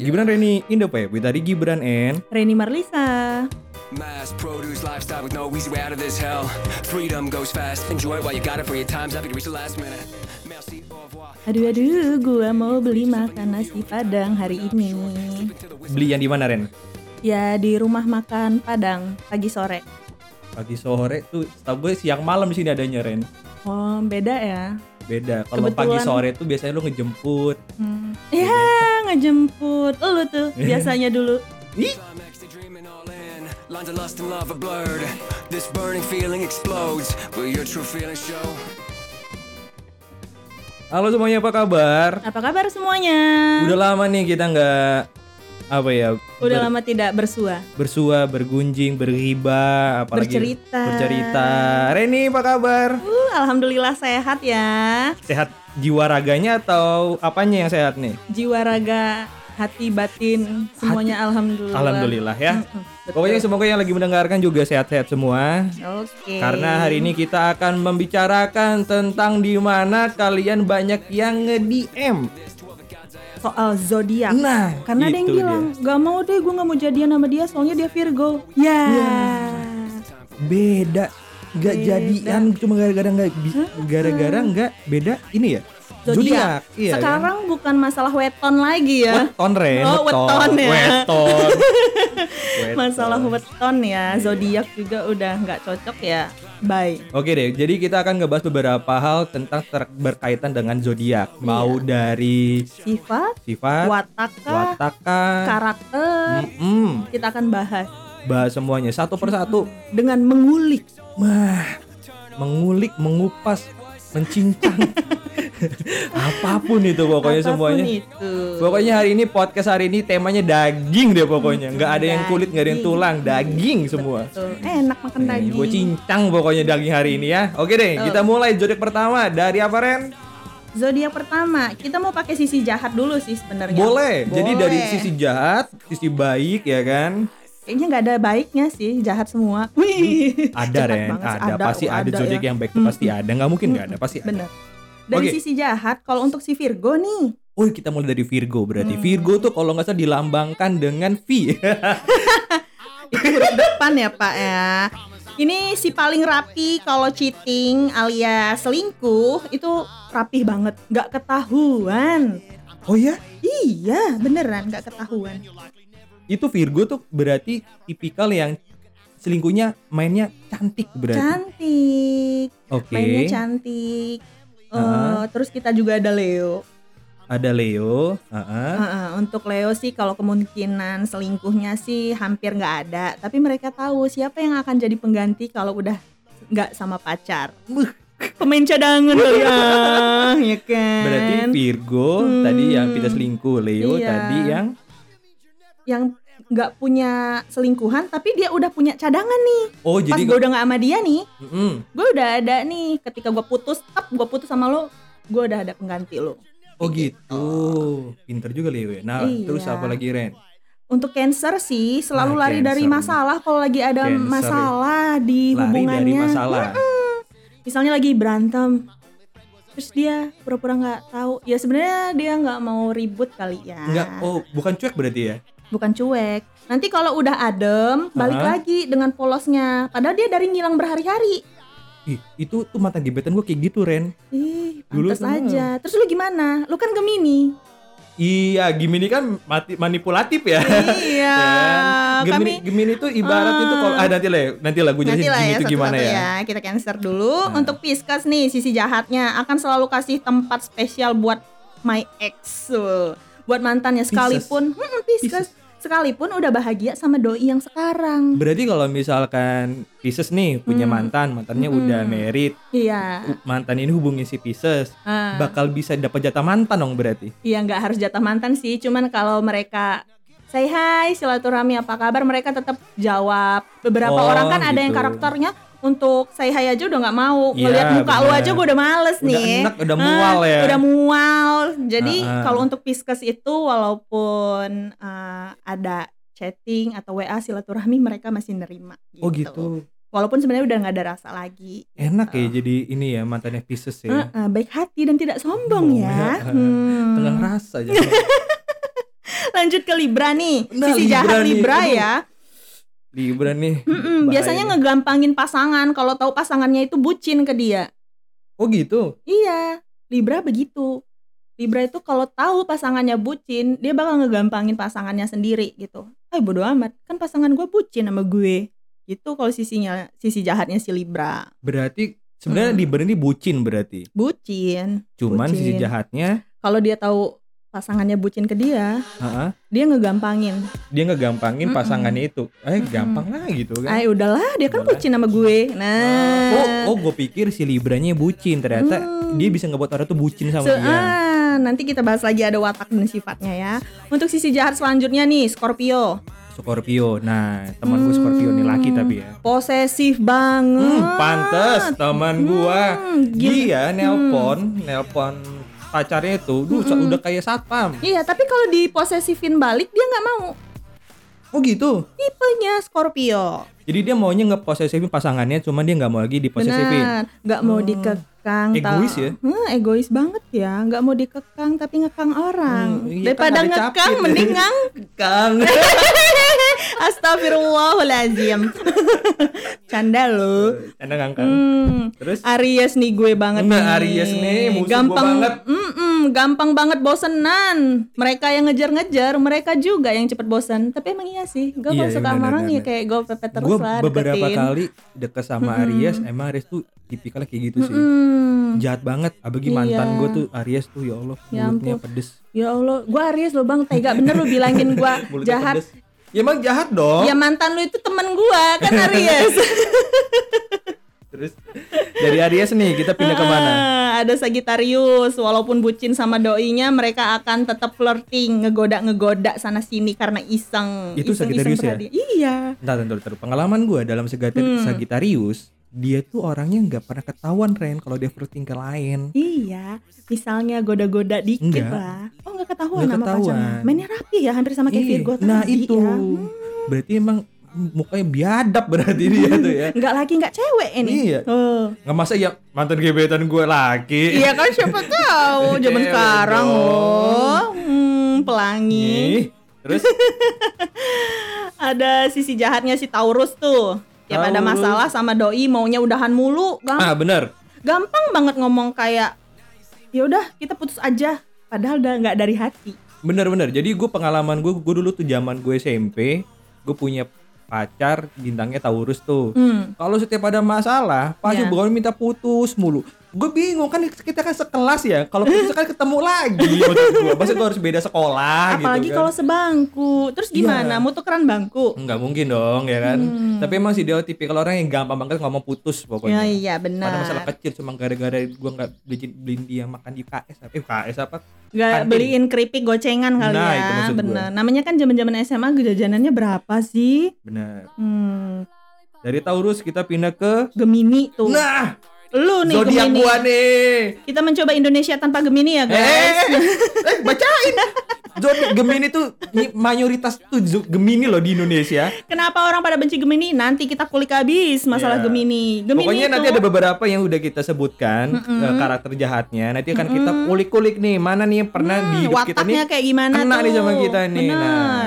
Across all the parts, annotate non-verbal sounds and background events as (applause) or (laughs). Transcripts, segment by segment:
Gibran Reni in the web with Ari Gibran and Reni Marlisa. Mass produce lifestyle with no easy way out of this hell. Freedom goes fast. Enjoy it while you got it for your time's up. You reach the last minute. Merci, au revoir. Aduh aduh, gua mau beli makan nasi padang hari ini. beli yang di mana Ren? Ya di rumah makan Padang pagi sore. Pagi sore tuh, gue siang malam di sini adanya Ren. Oh beda ya. Beda. Kalau pagi sore tuh biasanya lu ngejemput. Hmm. Ya ngejemput lu tuh biasanya dulu. Ih, halo semuanya apa kabar? Apa kabar semuanya? Udah lama nih kita nggak apa ya? Udah ber- lama tidak bersua. bersua, bergunjing, berriba, apalagi Bercerita. Bercerita. Reni apa kabar? Uh, alhamdulillah sehat ya. Sehat jiwa raganya atau apanya yang sehat nih? Jiwa raga, hati batin semuanya alhamdulillah. Alhamdulillah ya. Betul. Pokoknya semoga yang lagi mendengarkan juga sehat-sehat semua. Oke. Karena hari ini kita akan membicarakan tentang di mana kalian banyak yang nge-DM. Soal zodiak. Nah, Karena ada yang itu bilang gak mau deh gue gak mau jadian sama dia soalnya dia Virgo. Ya. beda. Nggak jadian cuma gara-gara nggak bi- gara-gara nggak beda ini ya Zodiak. iya Sekarang bukan masalah weton lagi kan? ya. weton ren Oh, weton ya. weton Weton. (laughs) Masalah weton ya. Zodiak juga udah nggak cocok ya. Bye. Oke deh, jadi kita akan ngebahas beberapa hal tentang ter- berkaitan dengan zodiak. Mau dari Sifat, sifat, wataka, wataka, karakter, mm-mm. kita akan bahas bahas semuanya satu persatu. dengan mengulik. Wah, mengulik, mengupas, mencincang. (laughs) Apa pun itu pokoknya Apa pun semuanya. itu. Pokoknya hari ini podcast hari ini temanya daging deh pokoknya. Nggak ada yang kulit, nggak ada yang tulang, daging semua. Betul. Enak makan daging. Gue cincang pokoknya daging hari ini ya. Oke deh, kita mulai zodiak pertama dari apa Ren? Zodiak pertama, kita mau pakai sisi jahat dulu sih sebenarnya. Boleh. Jadi dari Boleh. sisi jahat, sisi baik ya kan? Kayaknya nggak ada baiknya sih, jahat semua. Wih, Ada (laughs) jahat Ren, sih. ada, pasti oh, ada, zodiak ya. yang baik tuh pasti ada. Nggak mungkin nggak ada, pasti ada. Bener. Dari Oke. sisi jahat, kalau untuk si Virgo nih, Oh kita mulai dari Virgo berarti. Hmm. Virgo tuh kalau nggak salah dilambangkan dengan V. (laughs) itu huruf depan ya Pak ya. Ini si paling rapi kalau cheating alias selingkuh itu rapih banget, nggak ketahuan. oh ya? Iya, beneran nggak ketahuan. Itu Virgo tuh berarti tipikal yang selingkuhnya mainnya cantik berarti. Cantik, Oke. mainnya cantik. Heeh. terus kita juga ada Leo. Ada Leo. Heeh. Heeh, untuk Leo sih kalau kemungkinan selingkuhnya sih hampir nggak ada. Tapi mereka tahu siapa yang akan jadi pengganti kalau udah nggak sama pacar. Pemain cadangan kali ya, ya kan? Berarti Virgo Hmm. tadi yang tidak selingkuh, Leo Iya. tadi yang yang nggak punya selingkuhan tapi dia udah punya cadangan nih. oh Pas jadi gue udah nggak sama dia nih, Mm-mm. gue udah ada nih. Ketika gue putus, tep gue putus sama lo, gue udah ada pengganti lo. Oh gitu. Pinter juga Leo ya. Nah, Iya. terus apa lagi Ren? Untuk Cancer sih selalu Nah, lari dari Cancer. masalah kalau lagi ada Cancer. masalah di Lari hubungannya. dari masalah. misalnya lagi berantem terus dia pura-pura nggak tahu ya sebenarnya dia nggak mau ribut kali ya Enggak, oh bukan cuek berarti ya? Bukan cuek nanti kalau udah adem balik Hah? lagi dengan polosnya padahal dia dari ngilang berhari-hari Ih, itu tuh mantan gebetan gue kayak gitu Ren. ih Dulu pantas aja terus lu gimana lu kan gemini Iya, Gemini kan mati, manipulatif ya. iya Kan? (laughs) Gemini, kami Gemini itu ibarat itu kalau ah nanti lah, ya, nanti lah gue jelasin Nanti lah Gemini ya itu gimana satu-satu ya. Kita cancer dulu. Nah. Untuk Pisces nih sisi jahatnya akan selalu kasih tempat spesial buat my ex. Tuh. Buat mantannya Pisces. sekalipun hmm, Pisces. Sekalipun udah bahagia sama doi yang sekarang. Berarti kalau misalkan Pisces nih punya Hmm. mantan, mantannya Hmm. udah married, Iya. mantan ini hubungin si Pisces, Ah. bakal bisa dapat jatah mantan dong berarti. Iya nggak harus jatah mantan sih. Cuman kalau mereka say hi silaturahmi apa kabar mereka tetap jawab. Beberapa Oh, orang kan ada yang gitu. karakternya untuk say hi aja udah nggak mau Iya, ngeliat muka lu bener. aja gue udah males Udah nih enak, udah Ah, mual ya. udah mual jadi Ah, ah. kalau untuk Pisces itu walaupun ah, ada chatting atau WA silaturahmi mereka masih nerima gitu. Oh gitu. walaupun sebenarnya udah nggak ada rasa lagi Enak ya jadi ini ya mantannya Pisces ya. Ah, ah, baik hati dan tidak sombong Oh, ya ya. Hmm. Tengah rasa aja. (laughs) Lanjut ke Libra nih. Nah, Sisi Libra jahat nih, Libra ya. Libra nih. Mm-mm, bahaya biasanya nih. ngegampangin pasangan kalau tahu pasangannya itu bucin ke dia. Oh gitu. Iya, Libra begitu. Libra itu kalau tahu pasangannya bucin, dia bakal ngegampangin pasangannya sendiri gitu. Eh bodo amat, kan pasangan gue bucin sama gue. Gitu kalau sisinya sisi jahatnya si Libra. Berarti sebenarnya Hmm. Libra ini bucin berarti. Bucin. Cuman sisi Bucin. jahatnya, Kalau dia tahu pasangannya bucin ke dia, heeh, dia ngegampangin. dia ngegampangin Mm-mm. pasangannya itu. Eh, Mm-mm. gampang lah gitu kan. Ay udahlah, dia kan Udahlah. bucin sama gue. Nah. Oh, oh gue pikir si Libranya bucin. Ternyata Hmm. dia bisa ngebuat orang tuh bucin sama Se- dia. ah, nanti kita bahas lagi ada watak dan sifatnya ya. Untuk sisi jahat selanjutnya nih, Scorpio. Scorpio. Nah, teman gue Scorpio nih laki tapi ya. Posesif banget. Hmm, pantes teman. Hmm, Dia nelpon, nelpon pacarnya itu, duh udah kayak satpam. Iya, tapi kalau diposesifin balik dia nggak mau. Oh gitu. Tipenya Scorpio. Jadi dia maunya ngeposesifin pasangannya, cuman dia nggak mau lagi diposesifin. Benar, nggak mau Oh. dikekang. Egois tau. ya? Hmm, egois banget ya, nggak mau dikekang tapi ngekang orang. Hmm, iya, Daripada kan ngekang capit. mending ngang. (laughs) Astagfirullahalazim. Canda lo. Canda Kang Kang. Hmm. Terus Aries nih gue banget Nah, nih. Aries nih, musuh gua gampang banget. Mm-mm, gampang banget bosenan. Mereka yang ngejar-ngejar, mereka juga yang cepet bosen. Tapi emang iya sih, gue Iya, kalau iya, suka sama orang ya kayak gue pepet terus gue lah beberapa deketin. kali deket sama Aries, emang Aries tuh tipikalnya kayak gitu sih. Mm. Jahat banget. Apalagi Iya. mantan gue tuh Aries tuh ya Allah, Ya mulutnya ampun. pedes. Ya Allah, gue Aries lo bang, tega bener lo bilangin gue (laughs) jahat. pedes. Ya emang jahat dong. Ya mantan lu itu temen gue kan Aries. (laughs) Terus dari Aries nih kita pindah ke mana? Ah, ada Sagittarius, walaupun bucin sama doinya, mereka akan tetap flirting, ngegoda-ngegoda sana sini karena iseng. Itu Iseng-iseng Sagittarius ya? berhadiah. Iya. Entar, entar, entar. Pengalaman gue dalam Hmm. Sagittarius, dia tuh orangnya nggak pernah ketahuan Ren kalau dia flirting ke lain. Iya, misalnya goda-goda dikit Enggak. lah. Oh nggak ketahuan Nggak sama ketahuan. pacarnya. Mainnya rapi ya, hampir sama kayak Iya, Virgo Nah tadi itu ya. Hmm. berarti emang mukanya biadab berarti dia tuh ya. Nggak laki nggak cewek ini. Iya. Oh. Nggak masa ya mantan gebetan gue laki. Iya kan siapa (laughs) tahu zaman sekarang dong. loh. Hmm, pelangi. Nih, terus (laughs) Ada sisi jahatnya si Taurus tuh. Tiap ada Taurus. masalah sama doi maunya udahan mulu. Gam- ah bener. gampang banget ngomong kayak ya udah kita putus aja. Padahal udah nggak dari hati. Bener-bener. Jadi gue pengalaman gue, gue dulu tuh zaman gue SMP, gue punya pacar bintangnya Taurus tuh. Hmm. Kalau setiap ada masalah, pasti Iya. bukan minta putus mulu. Gue bingung kan kita kan sekelas ya. Kalau putus kan ketemu lagi maksud gue. Masa gue harus beda sekolah Apalagi gitu kan. kalau sebangku. Terus gimana? Iya. Mau tukeran bangku? Enggak mungkin dong ya kan. Hmm. Tapi emang sih dia tipikal orang yang gampang banget ngomong putus Ya pokoknya. iya Pada masalah benar. kecil cuma gara-gara gue nggak beliin, beliin dia makan di KS apa? Eh KS apa? Gak kantin. beliin keripik gocengan kali Nah, ya. itu maksud. Namanya kan zaman-zaman SMA jajanannya berapa sih? Bener. Hmm. Dari Taurus kita pindah ke Gemini tuh. Nah, Lu nih zodiak Gemini. gua nih. Kita mencoba Indonesia tanpa Gemini ya Eh, guys. eh, eh, (laughs) bacain. Zodiak Gemini tuh mayoritas tuh Gemini loh di Indonesia. Kenapa orang pada benci Gemini? Nanti kita kulik habis masalah Iya. Gemini. Gemini Pokoknya itu nanti ada beberapa yang udah kita sebutkan eh, karakter jahatnya. Nanti akan kita ulik-ulik nih mana nih yang pernah Hmm, di hidup kita nih wataknya kayak gimana kena tuh. nih sama kita nih. Bener. Nah,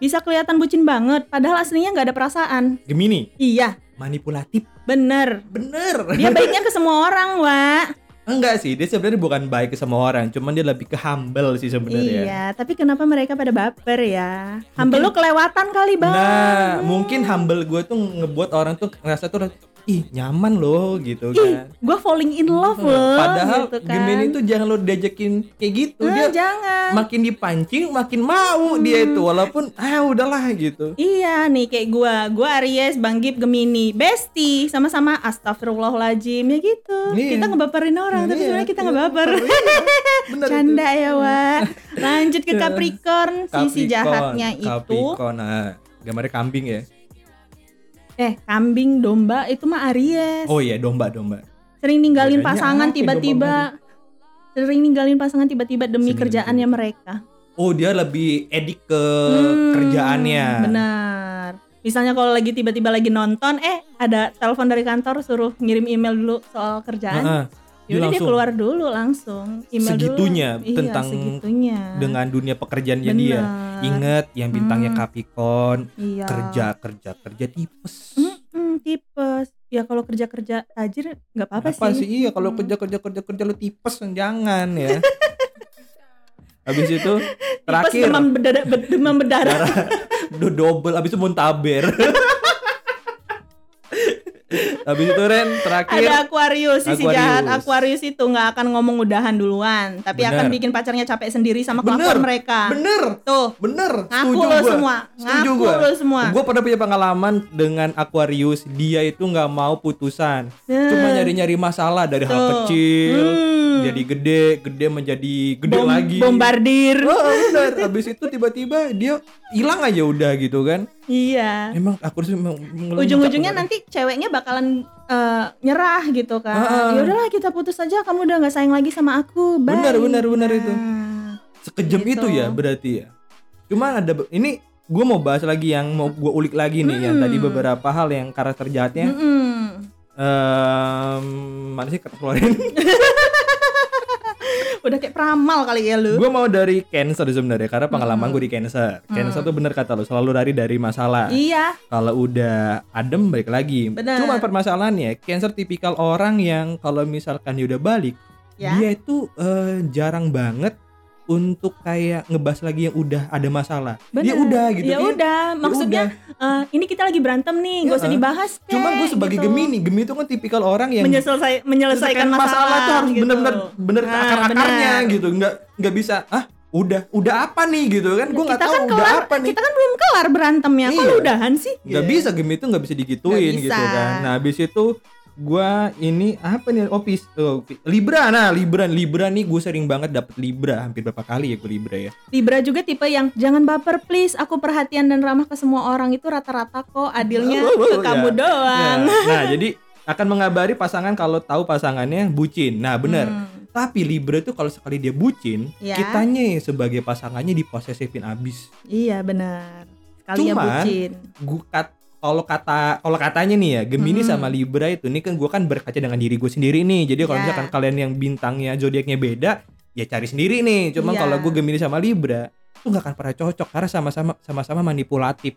Bisa kelihatan bucin banget, padahal aslinya nggak ada perasaan. Gemini Iya, manipulatif. bener. Bener. Dia baiknya ke semua orang, Wak. Enggak sih, dia sebenarnya bukan baik ke semua orang, cuman dia lebih ke humble sih sebenarnya. Iya, tapi kenapa mereka pada baper ya? Humble lu kelewatan kali, Bang. Nah, mungkin humble gue tuh ngebuat orang tuh ngerasa tuh ih nyaman loh gitu Ih, kan. gue falling in love loh. Padahal gitu kan. Gemini tuh jangan lo diajakin kayak gitu. Nah, dia jangan. makin dipancing makin mau dia itu walaupun ah udahlah gitu. Iya nih kayak gua, gua Aries, Bang Gip Gemini, Besti, sama-sama Astagfirullahaladzim ya gitu. Iya. Kita ngebaperin orang, tapi Iya, sebenarnya kita iya, nggak baper. Bener (laughs) Canda ya, Wak. Lanjut ke Capricorn, itu. sisi Capricorn, jahatnya itu Capricorn, nah, gambarnya kambing ya. Eh kambing, domba itu mah Aries. Oh iya domba domba. Sering ninggalin Bedanya pasangan apa tiba-tiba. Sering ninggalin pasangan tiba-tiba demi Sering kerjaannya mereka. Oh dia lebih edik ke Hmm, kerjaannya. Benar. Misalnya kalau lagi tiba-tiba lagi nonton, eh ada telepon dari kantor suruh ngirim email dulu soal kerjaan. Heeh. Ya udah dia langsung keluar dulu langsung. Email Segitunya dulu. Iya, tentang segitunya. dengan dunia pekerjaannya Bener. dia. Ingat yang bintangnya Hmm. Capricorn, iya. kerja kerja kerja tipes. Mm-mm, tipes. Ya kalau kerja-kerja tajir nggak apa-apa Apa sih. sih? Iya, kalau Mm. kerja kerja kerja kerja lu tipes jangan ya. (laughs) Habis itu Tipes terakhir demam berdarah, ber- demam berdarah. darah do- double habis itu muntaber. (laughs) habis itu Ren terakhir Ada Aquarius sisi Aquarius. jahat. Aquarius itu nggak akan ngomong udahan duluan, tapi Bener. akan bikin pacarnya capek sendiri sama Bener. kelakuan mereka. Bener. Tuh, Bener, Ngaku setuju lo semua. Setuju Ngaku gua. lo semua. Gua pernah punya pengalaman dengan Aquarius, dia itu nggak mau putusan. Cuma Eh. nyari-nyari masalah dari hal Tuh. kecil, Hmm. jadi gede, gede menjadi gede bom- lagi. bombardir. Oh. Habis itu tiba-tiba dia hilang aja udah gitu kan. Iya. Emang memang mengeluncak Ujung-ujungnya nanti ceweknya bakalan eh, nyerah gitu kan. Ah. Ya udahlah kita putus aja, kamu udah nggak sayang lagi sama aku. Bye. Benar, benar, benar itu. Nah. sekejam Gitu. itu ya berarti ya. Cuma ada ini gue mau bahas lagi yang mau gue ulik lagi nih yang Hmm. tadi beberapa hal yang karakter jahatnya. Mm-mm. Em, mana sih kata keluarin? (laughs) Udah kayak peramal kali ya lu. gue mau dari cancer sebenarnya karena pengalaman Hmm. gue di cancer. Cancer tuh bener kata lo selalu lari dari masalah. Iya, Kalau udah adem balik lagi. Bener. Cuma permasalahannya cancer tipikal orang yang kalau misalkan dia udah balik, ya. dia itu eh, jarang banget untuk kayak ngebahas lagi yang udah ada masalah. Dia Bener. udah gitu. Ya Dia- udah, ya maksudnya udah. eh, ini kita lagi berantem nih, gak usah Ya, dibahas. Cuma kek, gue sebagai gitu. Gemini, Gemini itu kan tipikal orang yang Menyelesai, menyelesaikan masalah, tuh harus gitu. bener-bener bener Nah, akar-akarnya bener. gitu. Nggak nggak bisa ah udah udah apa nih gitu kan? Gue nggak kita tahu kan udah kelar, apa nih. kita kan belum kelar berantemnya, kok Iya. lu udahan sih? nggak Gitu. bisa Gemini itu nggak bisa digituin gitu bisa. kan. Nah habis itu gua ini apa nih opis oh, Libra nah Libra Libra nih gue sering banget dapet Libra hampir berapa kali ya gue Libra ya Libra juga tipe yang jangan baper please, aku perhatian dan ramah ke semua orang itu rata-rata kok, adilnya Oh, oh, ke oh, kamu ya. doang. Ya. Nah (laughs) jadi akan mengabari pasangan kalau tahu pasangannya bucin. Nah bener. Hmm. Tapi Libra tuh kalau sekali dia bucin, Ya. kitanya sebagai pasangannya diposesifin abis. Iya benar. Sekali Cuman, bucin. Gua kat, kalau kata kalau katanya nih ya Gemini Hmm. sama Libra itu nih kan gue kan berkaca dengan diri gue sendiri nih. Jadi kalau Ya. misalkan kalian yang bintangnya zodiaknya beda, ya cari sendiri nih. Cuma Iya. kalau gue Gemini sama Libra tuh nggak akan pernah cocok karena sama-sama sama-sama manipulatif.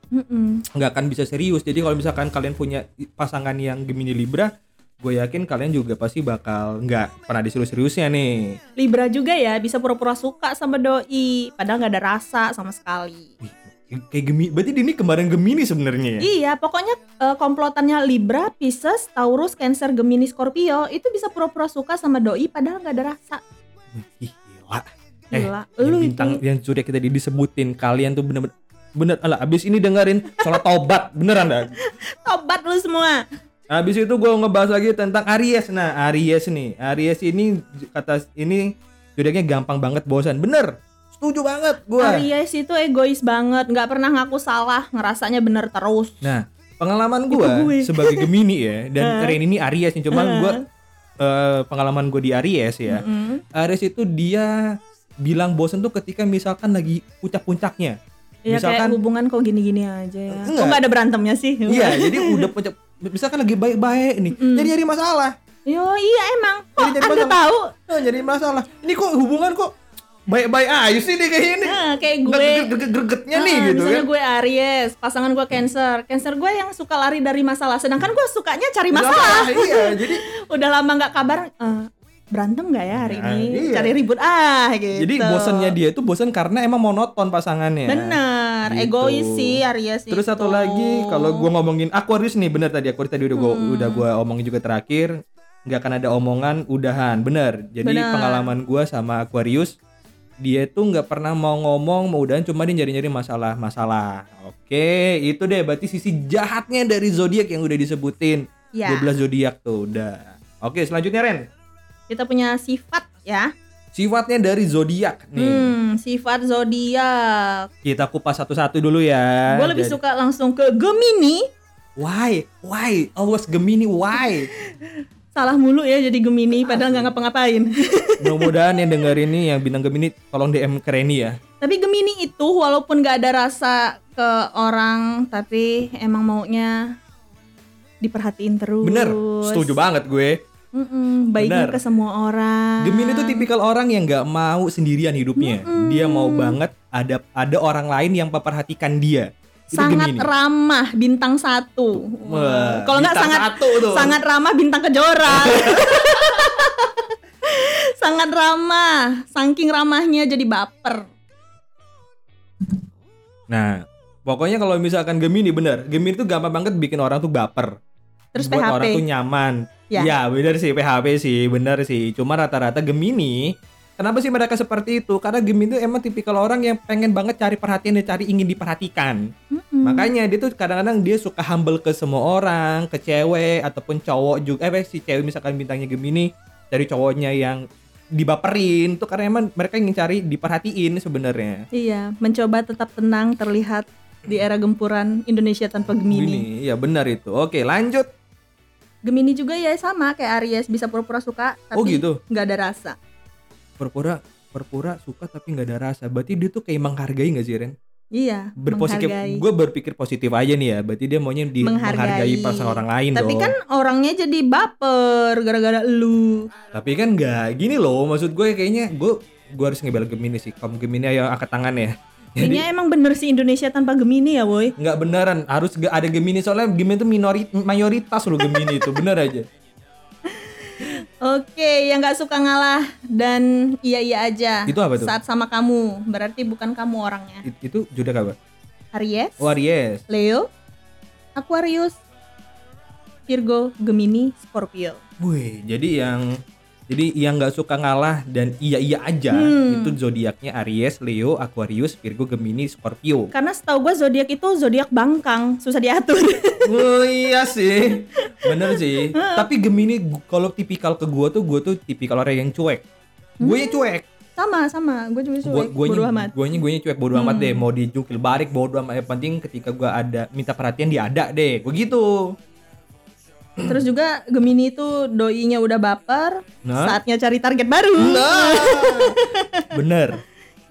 Nggak akan bisa serius. Jadi kalau misalkan kalian punya pasangan yang Gemini Libra, gue yakin kalian juga pasti bakal nggak pernah diserius-seriusnya nih. Libra juga ya bisa pura-pura suka sama doi, padahal nggak ada rasa sama sekali. Wih, kayak Gemini, berarti ini kemarin Gemini sebenarnya ya? Iya, pokoknya eh, komplotannya Libra, Pisces, Taurus, Cancer, Gemini, Scorpio itu bisa pura-pura suka sama doi padahal nggak ada rasa. Ih, gila. Eh, Gila, yang lu bintang itu yang sudah kita disebutin kalian tuh bener-bener bener alah abis ini dengerin sholat tobat beneran dah (laughs) tobat lu semua. habis itu gue ngebahas lagi tentang Aries nah Aries nih Aries ini kata ini zodiaknya gampang banget bosan bener setuju banget gue Aries itu egois banget, nggak pernah ngaku salah, ngerasanya bener terus. Nah, pengalaman gue. sebagai Gemini ya dan (laughs) Ren ini Aries nih, cuman gua eh, pengalaman gue di Aries ya. Mm-mm. Aries itu dia bilang bosen tuh ketika misalkan lagi puncak-puncaknya. Ya Misalkan- kayak hubungan kok gini-gini aja ya. Enggak. Kok nggak ada berantemnya sih? Iya, (laughs) jadi udah puncak misalkan lagi baik-baik nih, Mm. jadi nyari masalah. Yo iya emang. Kok Jadi jadi anda masalah. tahu? Nah, jadi masalah. Ini kok hubungan kok baik-baik aja sih nih kayak ini. Nah, kayak gue greget-gregetnya nih Ah, gitu misalnya kan. gue Aries, pasangan gue Cancer. Cancer gue yang suka lari dari masalah, sedangkan gue sukanya cari masalah. Iya, (laughs) jadi Udah lama nggak kabar, eh, berantem nggak ya hari Nah, ini? iya. Cari ribut ah gitu. jadi bosannya dia itu bosan karena emang monoton pasangannya. Bener, Gitu. egois sih Aries Terus satu itu. lagi kalau gua ngomongin Aquarius nih bener tadi Aquarius tadi udah gua Hmm. udah gua omongin juga terakhir nggak akan ada omongan udahan bener. Jadi Bener. pengalaman gua sama Aquarius dia tuh nggak pernah mau ngomong mau udahan cuma dia nyari-nyari masalah-masalah. Oke, itu deh berarti sisi jahatnya dari zodiak yang udah disebutin. Ya, 12 zodiak tuh udah. Oke, selanjutnya Ren. kita punya sifat ya. Sifatnya dari zodiak nih. Hmm, sifat zodiak. Kita kupas satu-satu dulu ya. gue lebih Jadi- suka langsung ke Gemini. Why? Why? Always Gemini why? (laughs) Salah mulu ya jadi Gemini, padahal nggak ngapa-ngapain. (laughs) Mudah-mudahan yang denger ini yang bintang Gemini tolong DM ke Reni ya. Tapi Gemini itu walaupun nggak ada rasa ke orang, tapi emang maunya diperhatiin terus. Bener, setuju banget gue. Mm-mm, baiknya ke semua orang. Gemini itu tipikal orang yang nggak mau sendirian hidupnya. Dia mau banget ada ada orang lain yang memperhatikan dia. Itu sangat Gemini. ramah bintang satu. Wah, Kalau nggak sangat satu tuh. sangat ramah bintang kejora. (laughs) sangat ramah, saking ramahnya jadi baper. Nah, pokoknya kalau misalkan Gemini bener, Gemini tuh gampang banget bikin orang tuh baper. Terus buat PHP. orang tuh nyaman. Ya. Ya, bener sih PHP sih, bener sih. Cuma rata-rata Gemini, kenapa sih mereka seperti itu? Karena Gemini tuh emang tipikal orang yang pengen banget cari perhatian dan cari ingin diperhatikan. Mm-mm. Makanya dia tuh kadang-kadang dia suka humble ke semua orang, ke cewek ataupun cowok juga. Eh si cewek misalkan bintangnya Gemini dari cowoknya yang dibaperin tuh karena emang mereka ingin cari diperhatiin sebenarnya. Iya, mencoba tetap tenang terlihat di era gempuran Indonesia tanpa Gemini. Iya benar itu. Oke, lanjut. Gemini juga ya sama kayak Aries bisa pura-pura suka tapi Oh, gitu? nggak ada rasa. Pura-pura suka tapi nggak ada rasa. Berarti dia tuh kayak menghargai nggak sih Ren? Iya, Berpositif. Gue berpikir positif aja nih ya. Berarti dia maunya di Menghargai. menghargai perasaan orang lain Tapi dong. kan orangnya jadi baper gara-gara lu. Tapi kan nggak gini loh. Maksud gue kayaknya gue gue harus ngebela Gemini sih. Kamu Gemini ayo angkat tangan ya. (laughs) Jadi Kayaknya emang bener sih Indonesia tanpa Gemini ya, woi. nggak beneran harus ge- ada Gemini soalnya Gemini itu minori mayoritas loh Gemini itu bener aja. Oke, yang nggak suka ngalah dan iya-iya aja. Itu apa tuh? Saat sama kamu, berarti bukan kamu orangnya. It- itu zodiak apa? Aries, Oh Aries. Leo, Aquarius, Virgo, Gemini, Scorpio. Wih, jadi yang jadi yang nggak suka ngalah dan iya iya aja Hmm. itu zodiaknya Aries, Leo, Aquarius, Virgo, Gemini, Scorpio. Karena setahu gue zodiak itu zodiak bangkang, susah diatur. (laughs) oh iya sih, (laughs) bener sih. Tapi Gemini kalau tipikal ke gua tuh gua tuh tipikal orang yang cuek. Gue ya cuek. sama sama, gue juga cuek. gue Bodo amat. gue gue cuek bodo amat deh. Mau dijukil balik bodo amat. Yang penting ketika gua ada minta perhatian dia ada deh. Gue gitu. Terus juga Gemini itu doinya udah baper, Nah. saatnya cari target baru. Nah, (laughs) bener.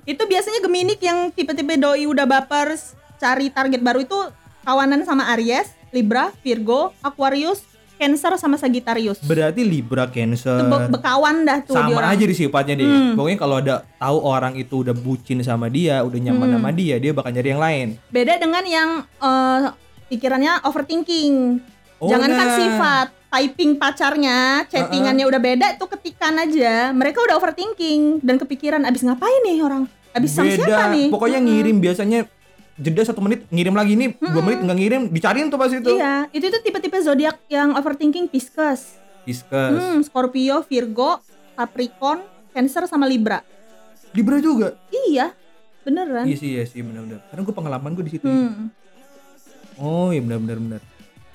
Itu biasanya Gemini yang tipe-tipe doi udah baper, cari target baru itu kawanan sama Aries, Libra, Virgo, Aquarius, Cancer sama Sagittarius. Berarti Libra Cancer. Itu be- bekawan dah tuh sama aja di sifatnya deh. Hmm. Pokoknya kalau ada tahu orang itu udah bucin sama dia, udah nyaman Hmm. sama dia, dia bakal nyari yang lain. Beda dengan yang eh, pikirannya overthinking. Oh, Jangankan nah. sifat, typing pacarnya, chattingannya udah beda, itu ketikan aja. Mereka udah overthinking dan kepikiran abis ngapain nih orang? Abis sama siapa nih? Pokoknya ngirim biasanya jeda satu menit ngirim lagi nih dua menit nggak ngirim dicariin tuh pas itu. Iya, itu itu tipe-tipe zodiak yang overthinking Pisces. Discuss. Hmm, Scorpio, Virgo, Capricorn, Cancer sama Libra. Libra juga. Iya, beneran. Iya sih, iya sih benar-benar. Karena gue pengalaman gue di situ. Hmm. Oh iya benar-benar benar.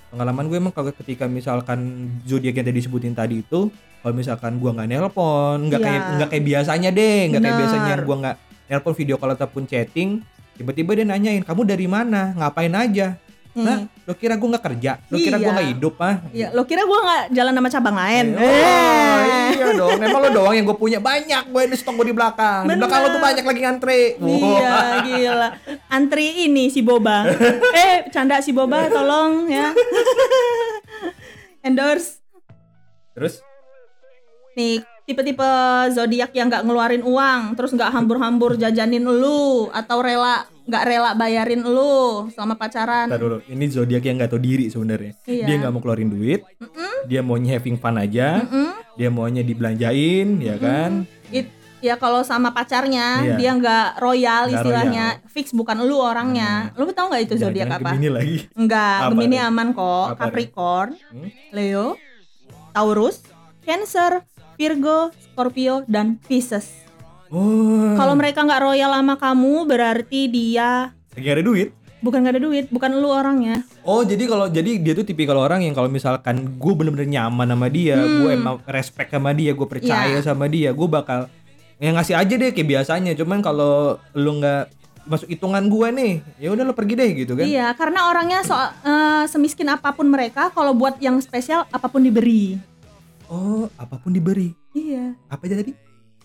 Pengalaman gue emang kalau ketika misalkan zodiak yang tadi disebutin tadi itu, kalau misalkan gua nggak nelpon, nggak Iya. kayak nggak kayak biasanya deh, nggak kayak biasanya gua nggak nelpon video call ataupun chatting, tiba-tiba dia nanyain kamu dari mana, ngapain aja. Hmm. Nah, lo kira gua nggak kerja, lo kira gua Iya. nggak hidup ah? Ya, lo kira gua nggak jalan sama cabang lain? Oh, Eh. iya dong. Emang lo doang yang gue punya banyak gue di stok gue di belakang. Di Bener. belakang lo tuh banyak lagi ngantri. Iya, gila. Antri ini si Boba. (laughs) eh, canda si Boba tolong ya. Endorse. Terus Nih, tipe-tipe zodiak yang nggak ngeluarin uang, terus nggak hambur-hambur jajanin lu atau rela nggak rela bayarin lu selama pacaran. Ntar dulu, ini zodiak yang nggak tahu diri sebenarnya. Iya. Dia nggak mau keluarin duit, dia maunya having fun aja, Mm-mm. dia maunya dibelanjain, ya kan? It, ya kalau sama pacarnya Iya. dia nggak royal Nggak istilahnya, fix bukan lu orangnya. Lu tahu nggak itu zodiak apa? Gemini lagi. Enggak, Apa Gemini aman kok. Apa? Capricorn, Hmm? Leo, Taurus, Cancer, Virgo, Scorpio, dan Pisces. Oh, Kalau mereka nggak royal sama kamu, berarti dia lagi ada duit. bukan gak ada duit, bukan lu orangnya. Oh jadi kalau jadi dia tuh tipikal orang yang kalau misalkan gue bener-bener nyaman sama dia, gue emang respect sama dia, gue percaya Hmm. Iya. sama dia, gue bakal ya ngasih aja deh kayak biasanya. Cuman kalau lu nggak masuk hitungan gue nih, ya udah lo pergi deh gitu kan? Iya, karena orangnya so eh, semiskin apa pun mereka, kalau buat yang spesial apa pun diberi. Oh apa pun diberi. Iya, Apa aja tadi?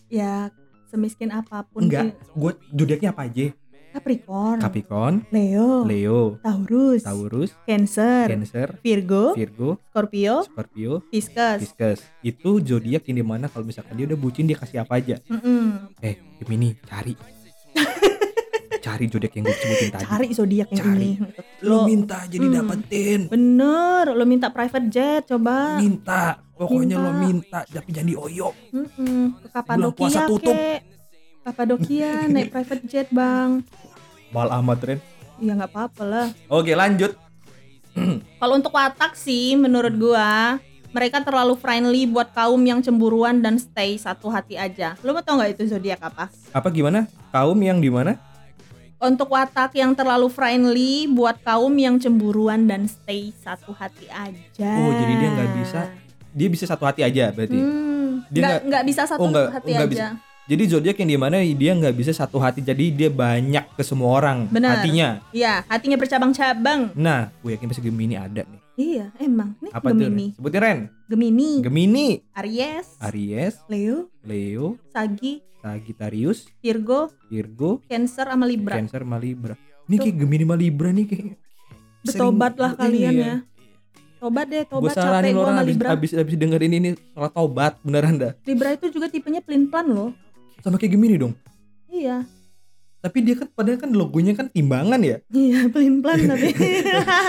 ya semiskin apa pun. Enggak, gue zodiaknya apa aja? Capricorn, Capricorn, Leo, Leo, Taurus, Taurus, Cancer, Cancer, Virgo, Virgo, Scorpio, Scorpio, Pisces. Pisces. Itu zodiak yang di mana kalau misalkan dia udah bucin dia kasih apa aja. Mm-mm. Eh, Gemini, cari. (laughs) cari zodiak yang gue sebutin tadi. Cari zodiak yang Cari. ini. Lo minta jadi Hmm. dapetin. Bener, lo minta private jet coba. Minta. Pokoknya Minta. lo minta tapi jangan dioyo. Mm-mm. Ke Bulan puasa Kapadokia tutup. kek. Kapadokia naik private jet bang. Mal amat Ren. Ya nggak apa-apa lah. Oke, lanjut. (clears throat) Kalau untuk watak sih menurut gua mereka terlalu friendly buat kaum yang cemburuan dan stay satu hati aja. Lo mau tau nggak itu zodiak apa? Apa gimana? Kaum yang di mana? Untuk watak yang terlalu friendly buat kaum yang cemburuan dan stay satu hati aja. Oh, jadi dia nggak bisa Dia bisa satu hati aja berarti. Hmm, Dia nggak nggak- bisa satu oh, nggak- hati oh, nggak aja. bisa. Jadi zodiak yang di mana dia nggak bisa satu hati jadi dia banyak ke semua orang Benar. hatinya. Iya, hatinya bercabang-cabang. Nah, gue yakin pasti Gemini ada nih. Iya, emang. Nih Apa Gemini. tuh? Sebutin Ren. Gemini, Gemini, Aries, Aries, Leo, Leo, Sagi, Sagittarius, Virgo, Virgo, Cancer sama Libra. Cancer, sama Libra. Ini kayak Gemini sama Libra nih kayak. Bertobatlah sering- kalian iya. ya. Tobat deh, Gue tobat capek saranin gua orang sama habis, Libra. habis, habis dengerin ini soal tobat beneran dah. Libra itu juga tipenya pelin-pelan loh. Sama kayak Gemini dong. Iya. Tapi dia kan padahal kan logonya kan timbangan ya. Iya, pelin-pelan (laughs) tapi.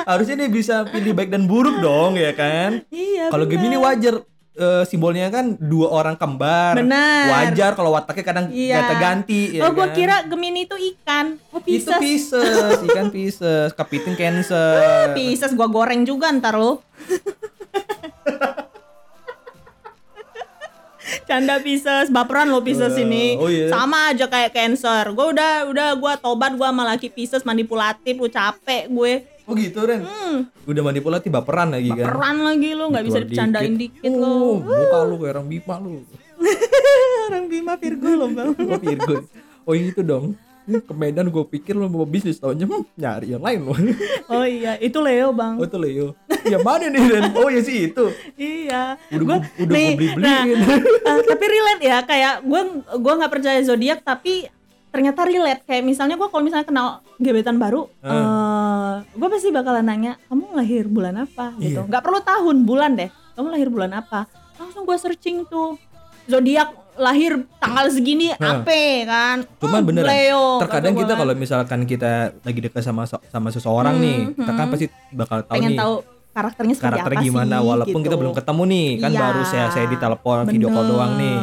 Harusnya dia bisa pilih baik dan buruk dong ya kan. iya. Kalau. Gemini wajar eh, simbolnya kan dua orang kembar. Benar. Wajar kalau wataknya kadang Iya. ganti-ganti ya Oh, gua kan? kira Gemini itu ikan. Oh, itu Pisces. Pisces, (laughs) ikan Pisces, kepiting Cancer. (laughs) Pisces gua goreng juga ntar lo. (laughs) Canda Pisces, baperan lo Pisces Eh, ini. oh iya. Sama aja kayak Cancer. Gue udah udah gua tobat gua sama laki Pisces manipulatif, lu capek gue. Oh gitu Ren. Hmm, Udah manipulatif baperan lagi kan. baperan lagi lu nggak bisa dicandain dikit, Oh, lo. muka lu kayak orang Bima lu. (laughs) Orang Bima Virgo lo, Bang. (laughs) Oh Virgo. Oh itu dong. Ke Medan gue pikir lu mau bisnis tahunnya hmm, nyari yang lain lu. (laughs) Oh iya, itu Leo, Bang. Oh itu Leo. Ya mana nih Ren? Oh ya sih itu. Iya. Udah Gua- gua- udah nih, gua beli-beliin. nah, eh, tapi relate ya, kayak gue gua nggak percaya zodiak tapi ternyata relate kayak misalnya gue kalau misalnya kenal gebetan baru, eh gue pasti bakalan nanya kamu lahir bulan apa gitu. Iya. Nggak perlu tahun, bulan deh. Kamu lahir bulan apa? Langsung gue searching tuh zodiak lahir tanggal segini Hah. apa kan? Cuman Hmm, beneran, Leo, terkadang kita kalau misalkan kita lagi dekat sama sama seseorang nih, kita kan pasti bakal tahu pengen nih tahu karakternya seperti karakternya apa gimana sih, walaupun kita gitu. belum ketemu nih, kan Iya. baru saya saya di telepon video call Bener. doang nih.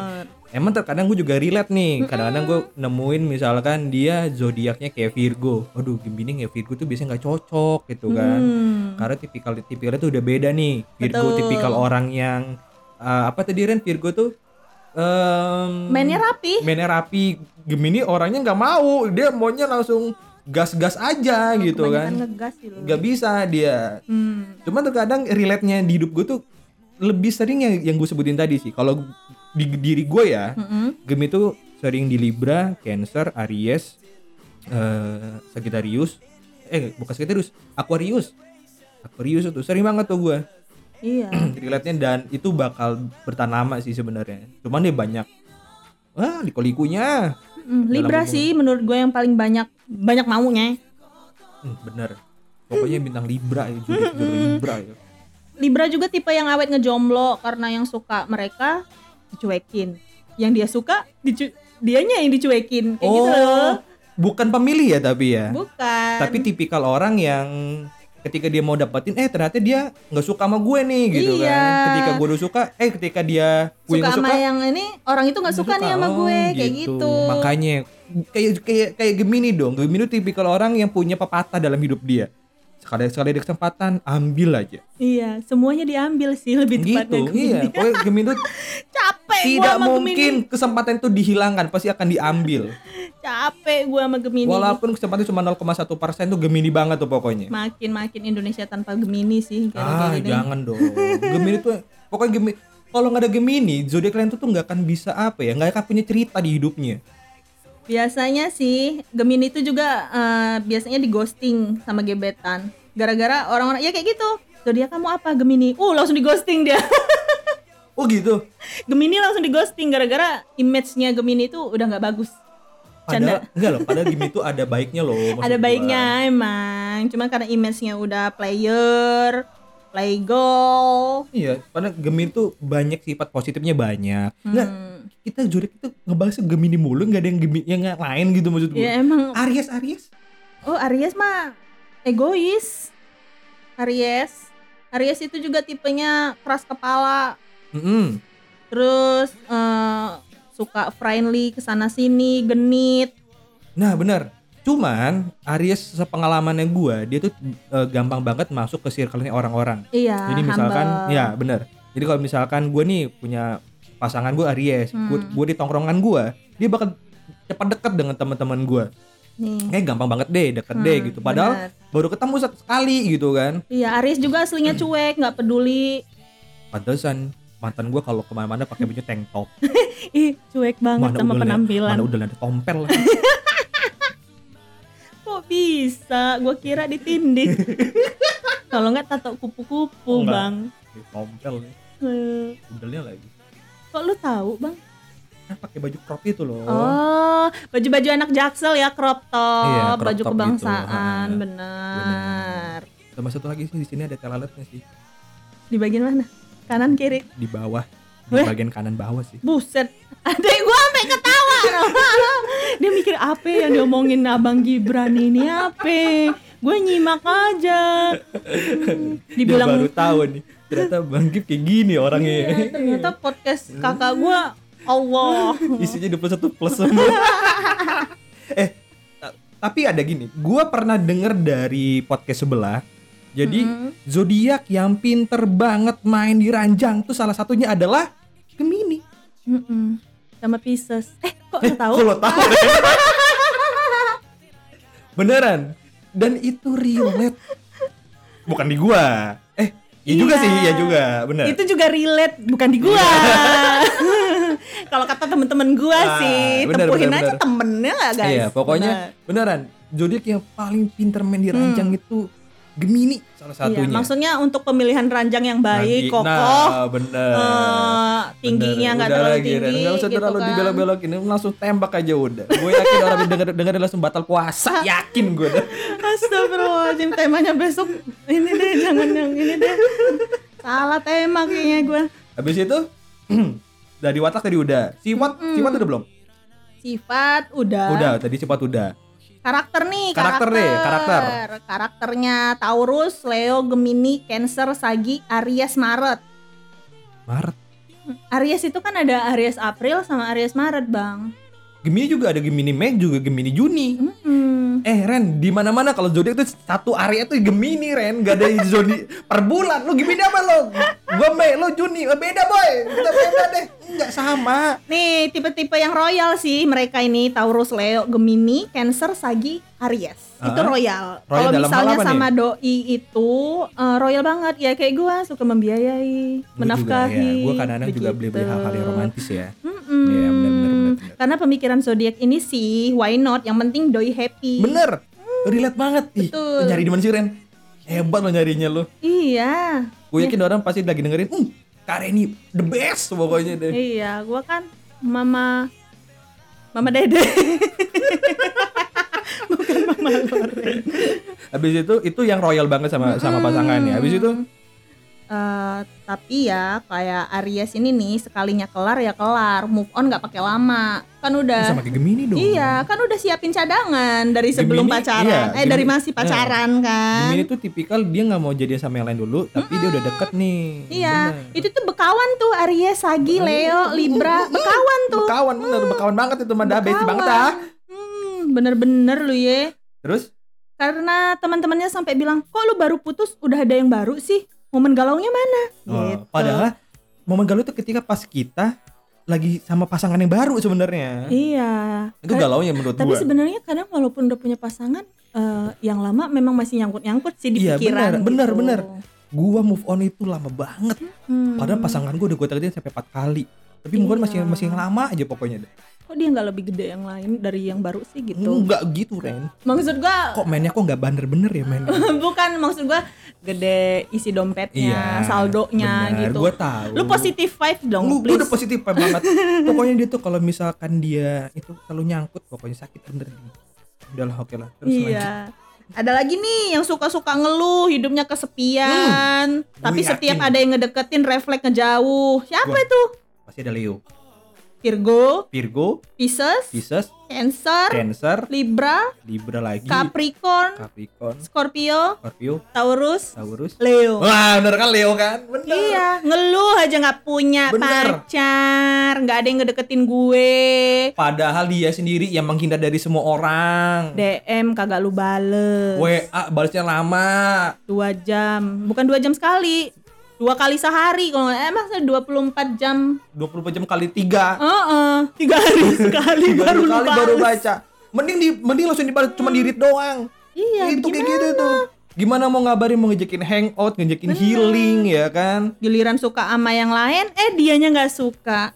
Emang terkadang gue juga relate nih. Kadang-kadang gue nemuin misalkan dia zodiaknya kayak Virgo. Aduh, Gemini kayak Virgo tuh biasanya nggak cocok gitu kan. Hmm. Karena tipikal tipikalnya tuh udah beda nih. Virgo Betul. tipikal orang yang eh, apa tadi Ren Virgo tuh em, Mainnya rapi. mainnya rapi. Gemini orangnya nggak mau. Dia maunya langsung gas-gas aja gitu Kebanyakan kan. ngegas sih. Nggak bisa dia. Hmm. Cuman terkadang relate-nya di hidup gue tuh lebih sering yang yang gue sebutin tadi sih. Kalau di diri gue ya, Mm-mm. Gem itu sering di Libra, Cancer, Aries, eh Sagittarius, eh bukan Sagittarius, Aquarius. Aquarius itu sering banget tuh gue Iya. (clears throat) relate-nya dan itu bakal bertahan lama sih sebenarnya. Cuman dia banyak Wah, liku-likunya. Mm, Libra hubungan. sih menurut gue yang paling banyak banyak maunya. Hmm, bener. Pokoknya bintang Libra ya, Libra ya. Libra juga tipe yang awet ngejomblo karena yang suka mereka dicuekin. Yang dia suka dicu dianya yang dicuekin kayak gitu loh. bukan pemilih ya tapi ya. Bukan. Tapi tipikal orang yang ketika dia mau dapetin eh ternyata dia nggak suka sama gue nih gitu Iya. kan. Ketika gue udah suka, eh ketika dia gue suka nggak sama suka yang ini orang itu nggak suka, nih sama Oh, gue kayak gitu. Makanya kayak kayak kayak Gemini dong. Gemini tuh tipikal orang yang punya pepatah dalam hidup dia. Sekali sekali ada kesempatan ambil aja. Iya, semuanya diambil sih lebih Gitu. tepatnya. Iya. Pokoknya Gemini (laughs) Capek gua tidak sama mungkin Gemini. kesempatan itu dihilangkan, pasti akan diambil. Capek gua sama Gemini. Walaupun kesempatan cuma 0,1 persen tuh Gemini banget tuh pokoknya. Makin-makin Indonesia tanpa Gemini sih kayak Ah, gini. jangan dong. (laughs) Gemini tuh pokoknya Gemini kalau nggak ada Gemini, zodiak kalian tuh tuh nggak akan bisa apa ya, nggak akan punya cerita di hidupnya. Biasanya sih Gemini itu juga eh, biasanya di ghosting sama gebetan. Gara-gara orang-orang ya kayak gitu. Zodiak kamu apa Gemini? Uh, langsung di ghosting dia. (laughs) Oh gitu. Gemini langsung di ghosting gara-gara image-nya Gemini itu udah nggak bagus. Canda. padahal enggak loh padahal Gemini itu ada baiknya loh (laughs) Ada gua. baiknya emang. Cuma karena image-nya udah player, play goal. iya padahal Gemini tuh banyak sifat positifnya banyak enggak Hmm. Kita zodiak itu ngebahasnya Gemini mulu nggak ada yang Gemini yang lain gitu maksud gue Ya emang Aries Aries Oh Aries mah egois. Aries. Aries itu juga tipenya keras kepala. Mm-mm. Terus eh, suka friendly ke sana sini, genit. Nah benar. Cuman Aries sepengalamannya gua dia tuh eh, gampang banget masuk ke circle-nya orang-orang. Iya. Jadi misalkan, humble. ya benar. Jadi kalau misalkan gua nih punya pasangan gua Aries, Hmm. gua, gua di tongkrongan gua, dia bakal cepat dekat dengan teman-teman gua. Nih. Eh gampang banget deh, deket deh Hmm, gitu. Padahal benar. baru ketemu satu sekali gitu kan. Iya Aries juga aslinya cuek, nggak peduli. Pantesan mantan gua kalau ke mana-mana pakai baju tank top. (laughs) Ih cuek banget sama udah penampilan. mana udah ada tompel lah. (laughs) Kok bisa? Gua kira ditindik. (laughs) Kalau nggak tato kupu-kupu Oh, bang. tompel. Eh, Udelnya lagi. Kok lu tahu bang? Kan pakai baju crop itu loh. Oh, baju-baju anak jaksel ya crop top, Iya, crop baju top kebangsaan, gitu. Benar. Sama satu lagi sih di sini ada telaletnya sih Di bagian mana? Kanan kiri. di bawah di Weh. bagian kanan bawah sih. Buset, (laughs) adek gua sampai ketawa. (laughs) Dia mikir apa yang diomongin Abang Gibran ini apa? Gue nyimak aja. Hmm, (laughs) Dia Dibilang baru tahu nih. Ternyata Bang Gip kayak gini orangnya. Iya, ternyata podcast kakak gua Allah. Isinya 21 plus semua. (laughs) eh ta- tapi ada gini, gua pernah denger dari podcast sebelah. Jadi Hmm. zodiak yang pinter banget main di ranjang tuh salah satunya adalah Gemini. Mm-mm. Sama Pisces. Eh, kok Eh, tahu? kok lo tahu? Beneran. Dan itu relate. Bukan di gua. Iya juga Iya. sih, iya juga, bener. Itu juga relate, bukan di gua. (laughs) Kalau kata temen-temen gua Ah, sih, benar, tempuhin benar, aja benar. temennya lah guys. Iya, pokoknya Benar. beneran. Zodiak yang paling pinter main di ranjang itu Gemini salah. Iya, satunya. maksudnya untuk pemilihan ranjang yang baik, Nanti- kokoh, Nah, bener. eh, tingginya nggak terlalu lagi, tinggi, Nggak usah gitu terlalu kan. dibelok-belokin, langsung tembak aja udah. Gue yakin orang denger denger langsung batal puasa, (laughs) yakin gue. Astagfirullahaladzim, temanya besok ini deh, jangan yang ini deh. Salah tema kayaknya gue. Habis itu (clears throat) dari watak tadi udah. Sifat, sifat udah belum? Sifat udah. Udah, tadi sifat udah. Karakter nih, Karakter deh, karakter. Karakternya Taurus, Leo, Gemini, Cancer, Sagi, Aries, Maret. Maret. Aries itu kan ada Aries April sama Aries Maret, Bang. Gemini juga ada Gemini Mei juga Gemini Juni. Mm-mm. Eh Ren, di mana mana kalau zodiak itu satu area tuh Gemini Ren, gak ada zodiak per bulan. Lu Gemini apa lo? Gua Mei, lo Juni. Oh, beda boy. Kita beda deh. Enggak sama. Nih, tipe-tipe yang royal sih mereka ini Taurus, Leo, Gemini, Cancer, Sagi, Aries. Itu Ah. royal. Royal Kalau misalnya apa nih? sama doi itu eh, royal banget ya kayak gua suka membiayai, Gua menafkahi. Juga, ya. Gua kadang-kadang juga beli-beli hal-hal yang romantis ya. Benar, benar, benar, benar. Karena pemikiran zodiak ini sih why not? Yang penting doi happy. Bener. Relate banget. Ih, Betul. lu nyari di mana sih Ren? Hebat lo nyarinya lo. Iya. Gue yakin orang pasti lagi dengerin, "Hmm, Kak Reni the best pokoknya deh." Iya, gua kan mama Mama Dede. (laughs) Bukan Mama Loren. Habis itu itu yang royal banget sama sama pasangannya. Habis itu Eh, tapi ya kayak Aries ini nih sekalinya kelar ya kelar, move on nggak pakai lama. Kan udah sama kayak Gemini dong. Iya, kan udah siapin cadangan dari sebelum Gemini, pacaran. iya, eh dari Gemini- masih pacaran kan. Gemini tuh tipikal dia nggak mau jadi sama yang lain dulu, tapi dia udah deket nih. Iya, Bener. itu tuh bekawan tuh Aries, Sagi, Leo, Libra, bekawan tuh. Bekawan bener, bekawan banget itu mah dah besti banget ah. Hmm, bener-bener lu ye. Terus Karena teman-temannya sampai bilang, kok lu baru putus udah ada yang baru sih? Momen galaunya mana? oh, Gitu. padahal momen galau itu ketika pas kita lagi sama pasangan yang baru sebenarnya. Iya. Itu galaunya menurut Tapi gua. sebenarnya kadang walaupun udah punya pasangan, eh, yang lama memang masih nyangkut-nyangkut sih di Iya, pikiran. bener, gitu. bener. Gua move on itu lama banget. Hmm. Padahal pasangan gua udah gue deketin sampai 4 kali. Tapi move on masih Iya. masih yang lama aja pokoknya deh. Kok dia nggak lebih gede yang lain dari yang baru sih gitu Enggak gitu Ren. maksud gua Kok mainnya kok nggak bener-bener ya mainnya? (laughs) bukan maksud gua gede isi dompetnya saldonya Iya, benar. gitu Gua tahu. lu positif vibe dong Lu please udah positif banget. (laughs) pokoknya dia tuh kalau misalkan dia itu kalau nyangkut pokoknya sakit bener nih. Udahlah oke lah. Terus lanjut. iya ada lagi nih yang suka-suka ngeluh hidupnya kesepian tapi Hmm. Gua setiap ada yang ngedeketin refleks ngejauh siapa Gua- itu Pasti ada Leo. Virgo Virgo, Pisces Pisces, Cancer Cancer, Libra Libra lagi, Capricorn Capricorn, Scorpio Scorpio, Taurus Taurus. Leo Wah, bener kan Leo kan? Bener. Iya, ngeluh aja nggak punya Bener. pacar, nggak ada yang ngedeketin gue. Padahal dia sendiri yang menghindar dari semua orang. DM kagak lu bales. WA balasnya lama. Dua jam, bukan dua jam sekali, dua kali sehari. Kalau nggak emang saya 24 jam. 24 jam kali 3. Heeh, tiga hari sekali Tiga baru kali bales. baru baca. Mending di mending langsung dibalas cuma di read doang. Iya, itu kayak gitu tuh. Gimana mau ngabarin mau ngejakin hangout, ngejakin healing ya kan? Giliran suka sama yang lain, eh dianya nggak suka.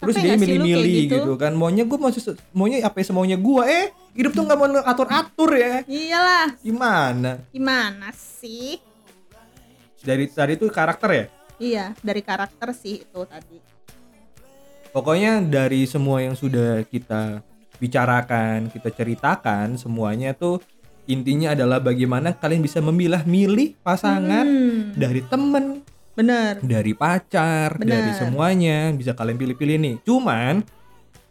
Terus dia milih-milih gitu? kan. Maunya gue se- maunya apa ya semaunya gua eh hidup tuh nggak mau lu atur-atur ya. Iyalah, Gimana? gimana sih? Dari tadi tuh karakter ya? Iya, dari karakter sih itu tadi. Pokoknya dari semua yang sudah kita bicarakan, kita ceritakan, semuanya tuh intinya adalah bagaimana kalian bisa memilah-milih pasangan Hmm, dari temen, bener. dari pacar, Bener. dari semuanya bisa kalian pilih-pilih nih. Cuman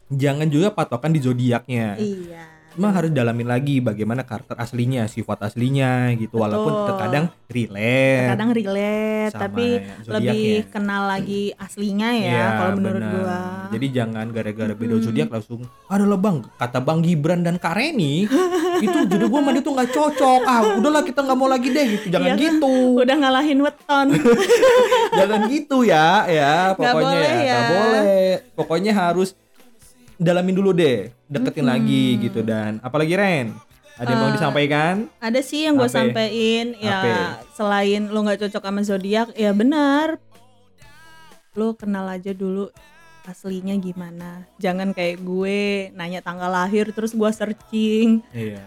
jangan juga patokan di zodiaknya. Iya. Cuma harus dalamin lagi bagaimana karakter aslinya, sifat aslinya gitu. Walaupun Betul. terkadang relate. kadang relate sama tapi lebih kenal lagi (clears throat) aslinya ya Iya, kalau menurut benar. gua Jadi jangan gara-gara beda Mm-mm. zodiak langsung ada bang kata bang Gibran dan Kareni (laughs) itu jodoh gua sama dia tuh nggak cocok. Ah udahlah kita nggak mau lagi deh gitu. Jangan kan? gitu. udah ngalahin weton (laughs) jangan gitu ya ya pokoknya boleh ya nggak ya. boleh. Pokoknya harus dalamin dulu deh, deketin Mm-mm. lagi gitu dan apalagi Ren. Ada yang mau Eh, disampaikan? ada sih yang gue sampein ya Apa? selain lo nggak cocok sama zodiak ya benar lo kenal aja dulu aslinya gimana jangan kayak gue nanya tanggal lahir terus gua searching Iya.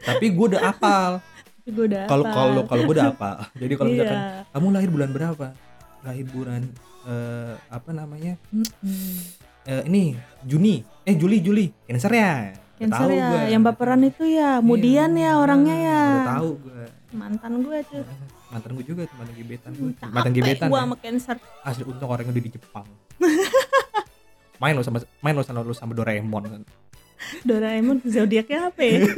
Tapi gue udah apal. Gue udah Kalau kalau kalau gue udah apal. (laughs) Jadi kalau misalkan Iya. kamu lahir bulan berapa? Lahir bulan eh, apa namanya? Mm-mm. Eh, ini Juni. Eh Juli Juli. Cancer ya. Cancer tahu ya, gua. yang baperan itu ya, kemudian Iya, ya orangnya ya. Udah tahu gue. Mantan gue tuh. Mantan gue juga teman gebetan gue. Capek Mantan gebetan. gua ya. sama cancer. Asli untung orangnya udah di Jepang. (laughs) main lo sama main lo sama lo sama Doraemon kan. Doraemon zodiaknya apa ya? (laughs)